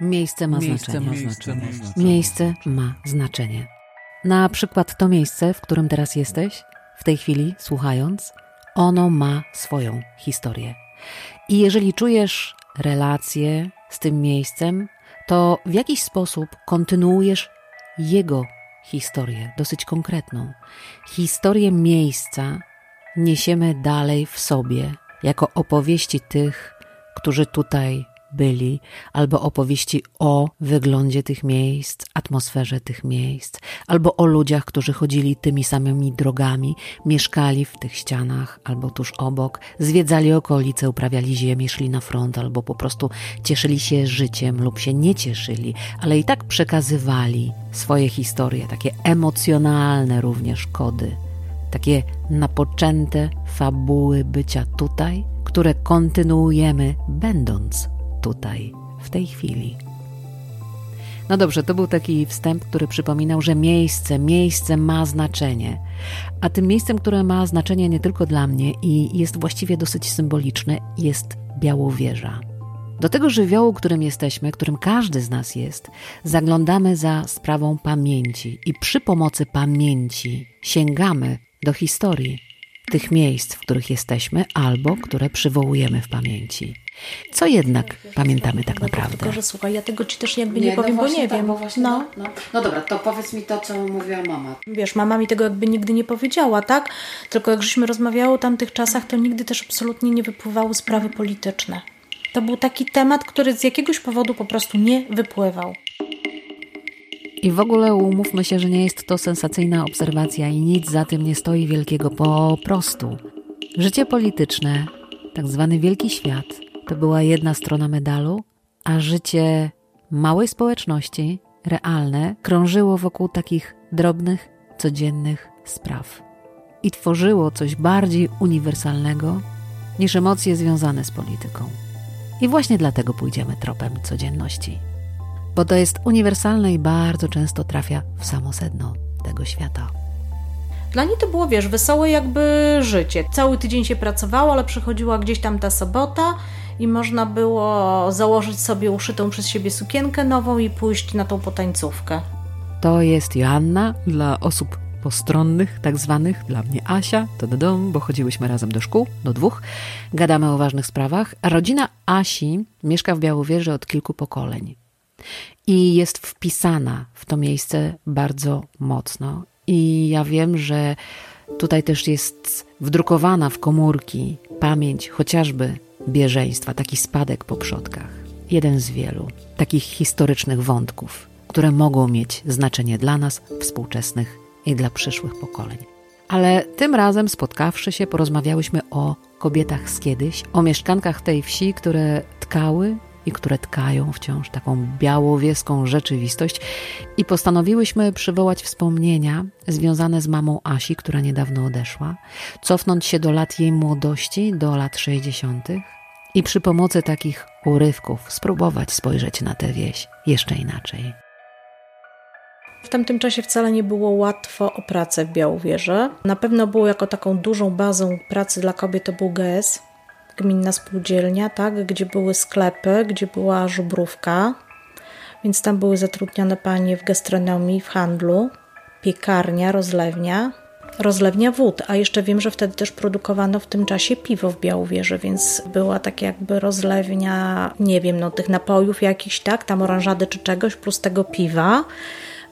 Miejsce ma miejsce, znaczenie. Miejsce, ma znaczenie. miejsce ma znaczenie. Na przykład to miejsce, w którym teraz jesteś, w tej chwili słuchając, ono ma swoją historię. I jeżeli czujesz relacje z tym miejscem, to w jakiś sposób kontynuujesz jego historię, dosyć konkretną. Historię miejsca niesiemy dalej w sobie, jako opowieści tych, którzy tutaj byli, albo opowieści o wyglądzie tych miejsc, atmosferze tych miejsc, albo o ludziach, którzy chodzili tymi samymi drogami, mieszkali w tych ścianach albo tuż obok, zwiedzali okolice, uprawiali ziemię, szli na front, albo po prostu cieszyli się życiem lub się nie cieszyli, ale i tak przekazywali swoje historie, takie emocjonalne również kody, takie napoczęte fabuły bycia tutaj, które kontynuujemy będąc tutaj, w tej chwili. No dobrze, to był taki wstęp, który przypominał, że miejsce, miejsce ma znaczenie. A tym miejscem, które ma znaczenie nie tylko dla mnie i jest właściwie dosyć symboliczne, jest Białowieża. Do tego żywiołu, którym jesteśmy, którym każdy z nas jest, zaglądamy za sprawą pamięci i przy pomocy pamięci sięgamy do historii tych miejsc, w których jesteśmy albo które przywołujemy w pamięci. Co jednak pamiętamy tak naprawdę? Tylko, że słuchaj, ja tego ci też jakby nie, nie no powiem, no bo nie tak, wiem. Bo właśnie, no. No, no. no dobra, to powiedz mi to, co mówiła mama. Wiesz, mama mi tego jakby nigdy nie powiedziała, tak? Tylko jak żeśmy rozmawiały o tamtych czasach, to nigdy też absolutnie nie wypływały sprawy polityczne. To był taki temat, który z jakiegoś powodu po prostu nie wypływał. I w ogóle umówmy się, że nie jest to sensacyjna obserwacja i nic za tym nie stoi wielkiego, po prostu. Życie polityczne, tak zwany wielki świat, to była jedna strona medalu, a życie małej społeczności, realne, krążyło wokół takich drobnych, codziennych spraw. I tworzyło coś bardziej uniwersalnego niż emocje związane z polityką. I właśnie dlatego pójdziemy tropem codzienności bo to jest uniwersalne i bardzo często trafia w samo sedno tego świata. Dla niej to było, wiesz, wesołe jakby życie. Cały tydzień się pracowało, ale przychodziła gdzieś tam ta sobota i można było założyć sobie uszytą przez siebie sukienkę nową i pójść na tą potańcówkę. To jest Joanna dla osób postronnych, tak zwanych, dla mnie Asia, to do domu, bo chodziłyśmy razem do szkół, do dwóch. Gadamy o ważnych sprawach. Rodzina Asi mieszka w Białowieży od kilku pokoleń i jest wpisana w to miejsce bardzo mocno. I ja wiem, że tutaj też jest wdrukowana w komórki pamięć chociażby bieżeństwa, taki spadek po przodkach. Jeden z wielu takich historycznych wątków, które mogą mieć znaczenie dla nas, współczesnych i dla przyszłych pokoleń. Ale tym razem spotkawszy się, porozmawiałyśmy o kobietach z kiedyś, o mieszkankach tej wsi, które tkały i które tkają wciąż taką białowieską rzeczywistość. I postanowiłyśmy przywołać wspomnienia związane z mamą Asi, która niedawno odeszła, cofnąć się do lat jej młodości, do lat 60. i przy pomocy takich urywków spróbować spojrzeć na tę wieś jeszcze inaczej. W tamtym czasie wcale nie było łatwo o pracę w Białowieży. Na pewno było jako taką dużą bazą pracy dla kobiet to był GS, gminna spółdzielnia, tak, gdzie były sklepy, gdzie była żubrówka, więc tam były zatrudnione panie w gastronomii, w handlu, piekarnia, rozlewnia, rozlewnia wód, a jeszcze wiem, że wtedy też produkowano w tym czasie piwo w Białowieży, więc była tak jakby rozlewnia, nie wiem, no tych napojów jakichś, tak, tam oranżady czy czegoś, plus tego piwa.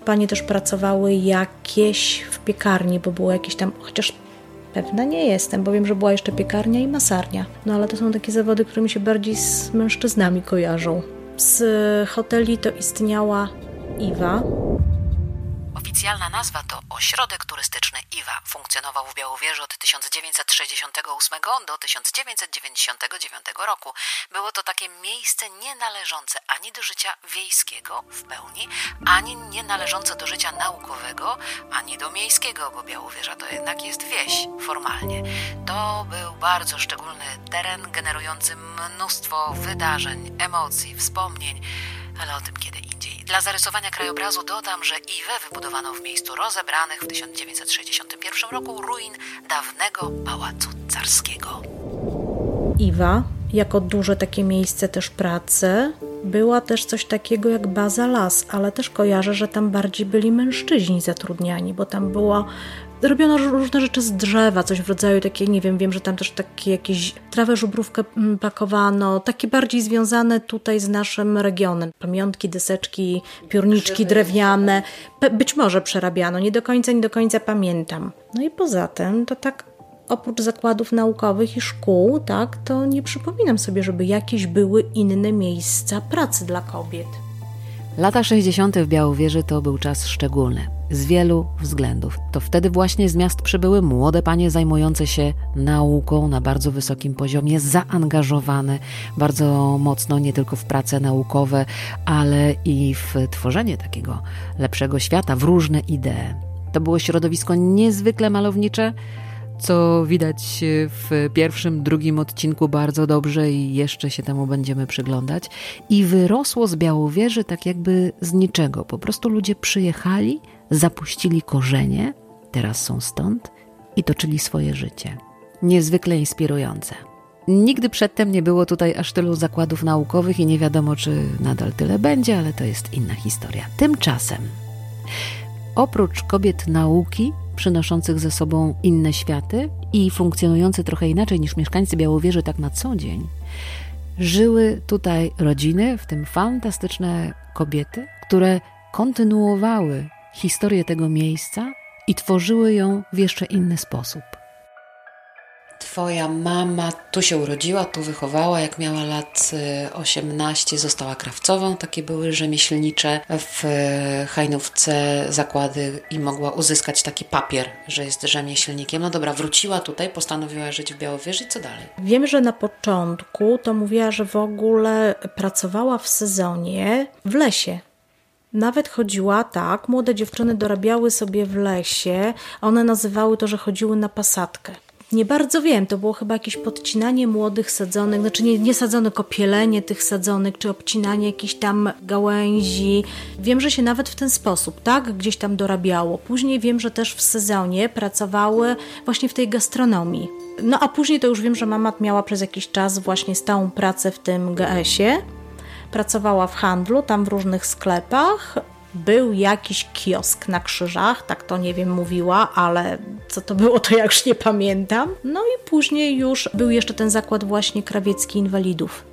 Panie też pracowały jakieś w piekarni, bo było jakieś tam, chociaż Pewna nie jestem, bo wiem, że była jeszcze piekarnia i masarnia. No ale to są takie zawody, które mi się bardziej z mężczyznami kojarzą. Z hoteli to istniała Iwa, Oficjalna nazwa to Ośrodek Turystyczny IWA. Funkcjonował w Białowieży od 1968 do 1999 roku. Było to takie miejsce nie należące ani do życia wiejskiego w pełni, ani nie należące do życia naukowego, ani do miejskiego, bo Białowieża to jednak jest wieś formalnie. To był bardzo szczególny teren generujący mnóstwo wydarzeń, emocji, wspomnień, ale o tym kiedy indziej. Dla zarysowania krajobrazu dodam, że Iwę wybudowano w miejscu rozebranych w 1961 roku ruin dawnego pałacu carskiego. Iwa jako duże takie miejsce też pracy była też coś takiego jak baza las, ale też kojarzę, że tam bardziej byli mężczyźni zatrudniani, bo tam było robiono różne rzeczy z drzewa, coś w rodzaju takie, nie wiem, wiem, że tam też takie jakieś trawę żubrówkę mm, pakowano, takie bardziej związane tutaj z naszym regionem. Pamiątki, deseczki, piórniczki drewniane, być może przerabiano, nie do końca, nie do końca pamiętam. No i poza tym to tak oprócz zakładów naukowych i szkół, tak, to nie przypominam sobie, żeby jakieś były inne miejsca pracy dla kobiet. Lata 60. w Białowieży to był czas szczególny. Z wielu względów. To wtedy właśnie z miast przybyły młode panie zajmujące się nauką na bardzo wysokim poziomie, zaangażowane bardzo mocno nie tylko w prace naukowe, ale i w tworzenie takiego lepszego świata, w różne idee. To było środowisko niezwykle malownicze, co widać w pierwszym, drugim odcinku bardzo dobrze i jeszcze się temu będziemy przyglądać. I wyrosło z Białowieży tak jakby z niczego. Po prostu ludzie przyjechali, zapuścili korzenie, teraz są stąd i toczyli swoje życie. Niezwykle inspirujące. Nigdy przedtem nie było tutaj aż tylu zakładów naukowych i nie wiadomo, czy nadal tyle będzie, ale to jest inna historia. Tymczasem, oprócz kobiet nauki, przynoszących ze sobą inne światy i funkcjonujące trochę inaczej niż mieszkańcy Białowieży tak na co dzień, żyły tutaj rodziny, w tym fantastyczne kobiety, które kontynuowały historię tego miejsca i tworzyły ją w jeszcze inny sposób. Twoja mama tu się urodziła, tu wychowała, jak miała lat 18, y, została krawcową. Takie były rzemieślnicze w Hajnówce zakłady i mogła uzyskać taki papier, że jest rzemieślnikiem. No dobra, wróciła tutaj, postanowiła żyć w Białowieży i co dalej? Wiem, że na początku to mówiła, że w ogóle pracowała w sezonie w lesie. Nawet chodziła tak, młode dziewczyny dorabiały sobie w lesie, one nazywały to, że chodziły na pasadkę. Nie bardzo wiem, to było chyba jakieś podcinanie młodych sadzonek, znaczy nie, nie sadzonek, kopielenie tych sadzonek, czy obcinanie jakichś tam gałęzi. Wiem, że się nawet w ten sposób, tak, gdzieś tam dorabiało. Później wiem, że też w sezonie pracowały właśnie w tej gastronomii. No a później to już wiem, że mama miała przez jakiś czas właśnie stałą pracę w tym GS-ie. Pracowała w handlu, tam w różnych sklepach był jakiś kiosk na krzyżach, tak to nie wiem, mówiła, ale co to było, to ja już nie pamiętam. No i później już był jeszcze ten zakład właśnie krawiecki inwalidów.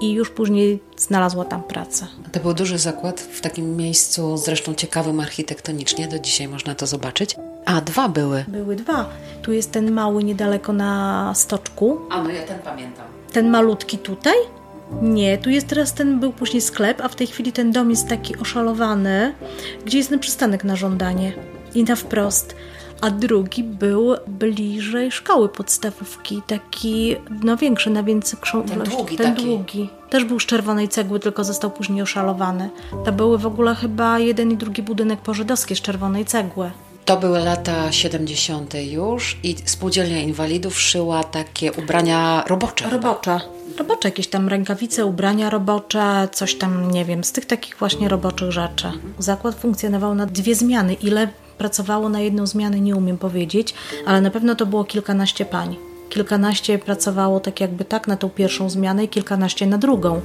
I już później znalazła tam pracę. To był duży zakład w takim miejscu, zresztą ciekawym architektonicznie, do dzisiaj można to zobaczyć. A, dwa były. Były dwa. Tu jest ten mały niedaleko na stoczku. A, no ja ten pamiętam. Ten malutki tutaj? Nie, tu jest teraz ten, był później sklep, a w tej chwili ten dom jest taki oszalowany, gdzie jest ten przystanek na żądanie. I na wprost. A drugi był bliżej szkoły podstawówki, taki, no większy, na więcej Ten długi Ten taki. długi. Też był z czerwonej cegły, tylko został później oszalowany. To były w ogóle chyba jeden i drugi budynek pożydowski z czerwonej cegły. To były lata 70. już i spółdzielnia inwalidów szyła takie ubrania robocze. Robocze. Robocze, jakieś tam rękawice, ubrania robocze, coś tam, nie wiem, z tych takich właśnie roboczych rzeczy. Zakład funkcjonował na dwie zmiany. Ile pracowało na jedną zmianę, nie umiem powiedzieć, ale na pewno to było kilkanaście pań. Kilkanaście pracowało tak jakby tak na tą pierwszą zmianę i kilkanaście na drugą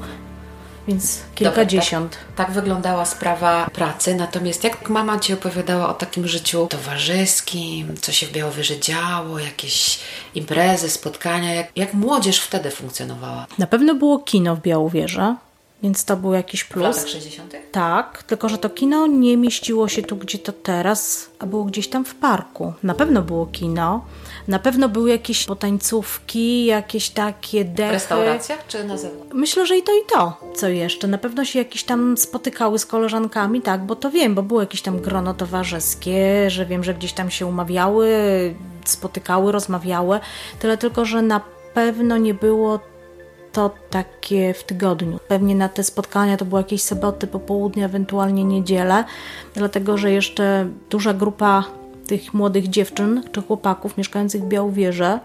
więc kilkadziesiąt. Dobra, tak, tak, wyglądała sprawa pracy. Natomiast jak mama Ci opowiadała o takim życiu towarzyskim, co się w Białowieży działo, jakieś imprezy, spotkania, jak, jak młodzież wtedy funkcjonowała? Na pewno było kino w Białowieży. Więc to był jakiś plus. W latach 60. Tak, tylko że to kino nie mieściło się tu, gdzie to teraz, a było gdzieś tam w parku. Na pewno było kino, na pewno były jakieś potańcówki, jakieś takie dechy. W restauracjach czy na zewnątrz? Myślę, że i to, i to. Co jeszcze? Na pewno się jakieś tam spotykały z koleżankami, tak, bo to wiem, bo było jakieś tam grono towarzyskie, że wiem, że gdzieś tam się umawiały, spotykały, rozmawiały. Tyle tylko, że na pewno nie było to takie w tygodniu. Pewnie na te spotkania to były jakieś soboty, popołudnie, ewentualnie niedzielę, dlatego że jeszcze duża grupa tych młodych dziewczyn czy chłopaków mieszkających w Białowieży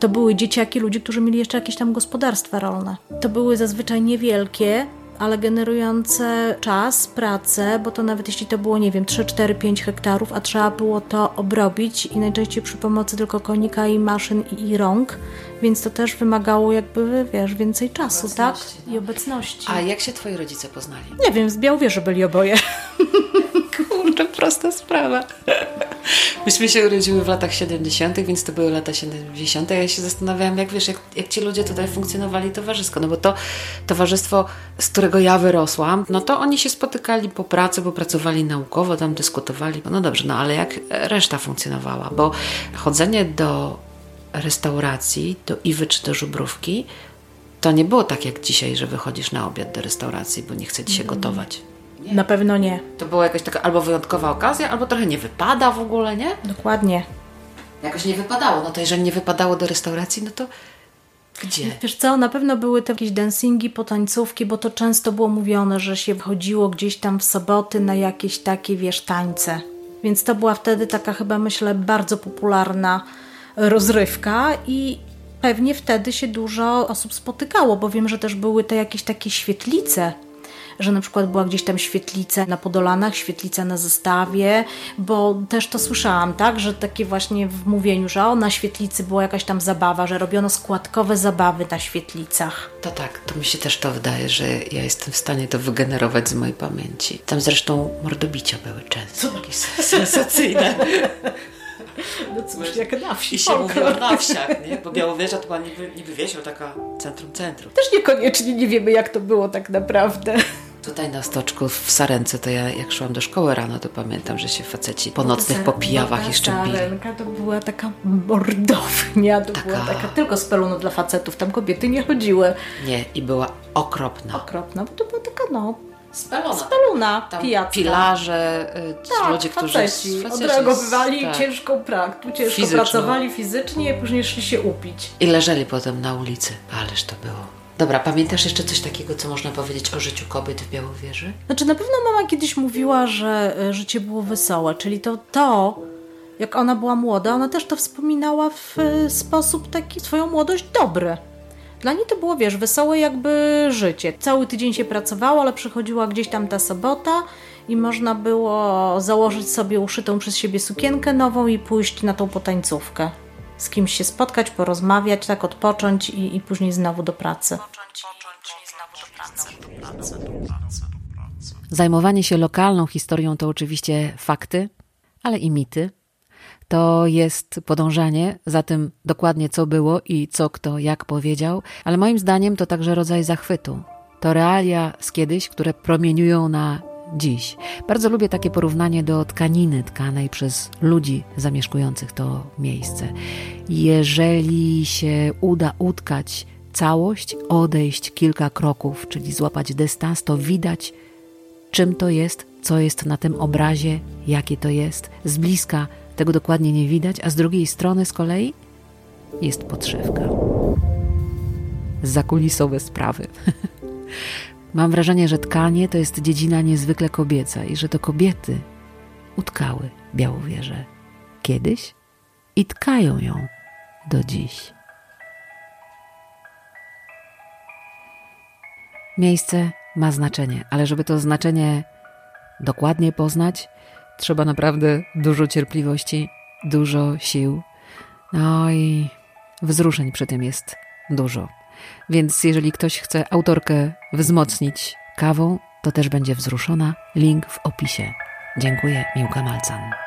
to były dzieciaki, ludzie, którzy mieli jeszcze jakieś tam gospodarstwa rolne. To były zazwyczaj niewielkie, ale generujące czas, pracę, bo to nawet jeśli to było, nie wiem, 3, 4, 5 hektarów, a trzeba było to obrobić i najczęściej przy pomocy tylko konika i maszyn i, i rąk, więc to też wymagało jakby, wiesz, więcej czasu, tak? No. I obecności. A jak się twoi rodzice poznali? Nie wiem, z Białowieży byli oboje. Kurczę, prosta sprawa. Myśmy się urodziły w latach 70., więc to były lata 70. Ja się zastanawiałam, jak wiesz, jak, jak ci ludzie tutaj funkcjonowali towarzysko. No bo to towarzystwo, z którego ja wyrosłam, no to oni się spotykali po pracy, bo pracowali naukowo, tam dyskutowali. No dobrze, no ale jak reszta funkcjonowała? Bo chodzenie do restauracji, do Iwy czy do Żubrówki, to nie było tak jak dzisiaj, że wychodzisz na obiad do restauracji, bo nie chce ci się gotować. Nie. Na pewno nie. To była jakaś taka albo wyjątkowa okazja, albo trochę nie wypada w ogóle, nie? Dokładnie. Jakoś nie wypadało. No to jeżeli nie wypadało do restauracji, no to gdzie? Wiesz co, na pewno były to jakieś dancingi, potańcówki, bo to często było mówione, że się wchodziło gdzieś tam w soboty na jakieś takie, wiesz, tańce. Więc to była wtedy taka chyba, myślę, bardzo popularna rozrywka i pewnie wtedy się dużo osób spotykało, bo wiem, że też były te jakieś takie świetlice że na przykład była gdzieś tam świetlica na Podolanach, świetlica na zestawie, bo też to słyszałam, tak, że takie właśnie w mówieniu, że o, na świetlicy była jakaś tam zabawa, że robiono składkowe zabawy na świetlicach. To tak, to mi się też to wydaje, że ja jestem w stanie to wygenerować z mojej pamięci. Tam zresztą mordobicia były często, jakieś sensacyjne. No cóż, jak na wsi. I się mówiło na wsiach, nie? Bo Białowieża to była niby, niby wieś, taka centrum centrum. Też niekoniecznie nie wiemy, jak to było tak naprawdę. Tutaj na stoczku w Sarence, to ja jak szłam do szkoły rano, to pamiętam, że się faceci po nocnych popijawach jeszcze bili. Sarenka to była taka mordownia, to taka... była taka tylko z pelunu dla facetów, tam kobiety nie chodziły. Nie, i była okropna. Okropna, bo to była taka no... Speluna. Speluna, pijacka. Pilarze, y, tak, ludzie, którzy... Faceci, odreagowywali tak. ciężką praktykę, ciężko Fizyczną. pracowali fizycznie później szli się upić. I leżeli potem na ulicy. Ależ to było. Dobra, pamiętasz jeszcze coś takiego, co można powiedzieć o życiu kobiet w Białowieży? Znaczy, na pewno mama kiedyś mówiła, że e, życie było wesołe, czyli to, to jak ona była młoda, ona też to wspominała w e, sposób taki swoją młodość dobry. Dla niej to było, wiesz, wesołe jakby życie. Cały tydzień się pracowało, ale przychodziła gdzieś tam ta sobota i można było założyć sobie uszytą przez siebie sukienkę nową i pójść na tą potańcówkę z kimś się spotkać, porozmawiać, tak odpocząć i, i później znowu do pracy. Zajmowanie się lokalną historią to oczywiście fakty, ale i mity. To jest podążanie za tym dokładnie, co było i co kto jak powiedział, ale moim zdaniem to także rodzaj zachwytu. To realia z kiedyś, które promieniują na dziś. Bardzo lubię takie porównanie do tkaniny tkanej przez ludzi zamieszkujących to miejsce. Jeżeli się uda utkać całość, odejść kilka kroków, czyli złapać dystans, to widać, czym to jest, co jest na tym obrazie, jakie to jest. Z bliska tego dokładnie nie widać, a z drugiej strony z kolei jest podszewka. Zakulisowe sprawy. Mam wrażenie, że tkanie to jest dziedzina niezwykle kobieca i że to kobiety utkały Białowieżę kiedyś i tkają ją do dziś. Miejsce ma znaczenie, ale żeby to znaczenie dokładnie poznać, trzeba naprawdę dużo cierpliwości, dużo sił. No i wzruszeń przy tym jest dużo. Więc jeżeli ktoś chce autorkę wzmocnić kawą, to też będzie wzruszona. Link w opisie. Dziękuję, Miłka Malcan.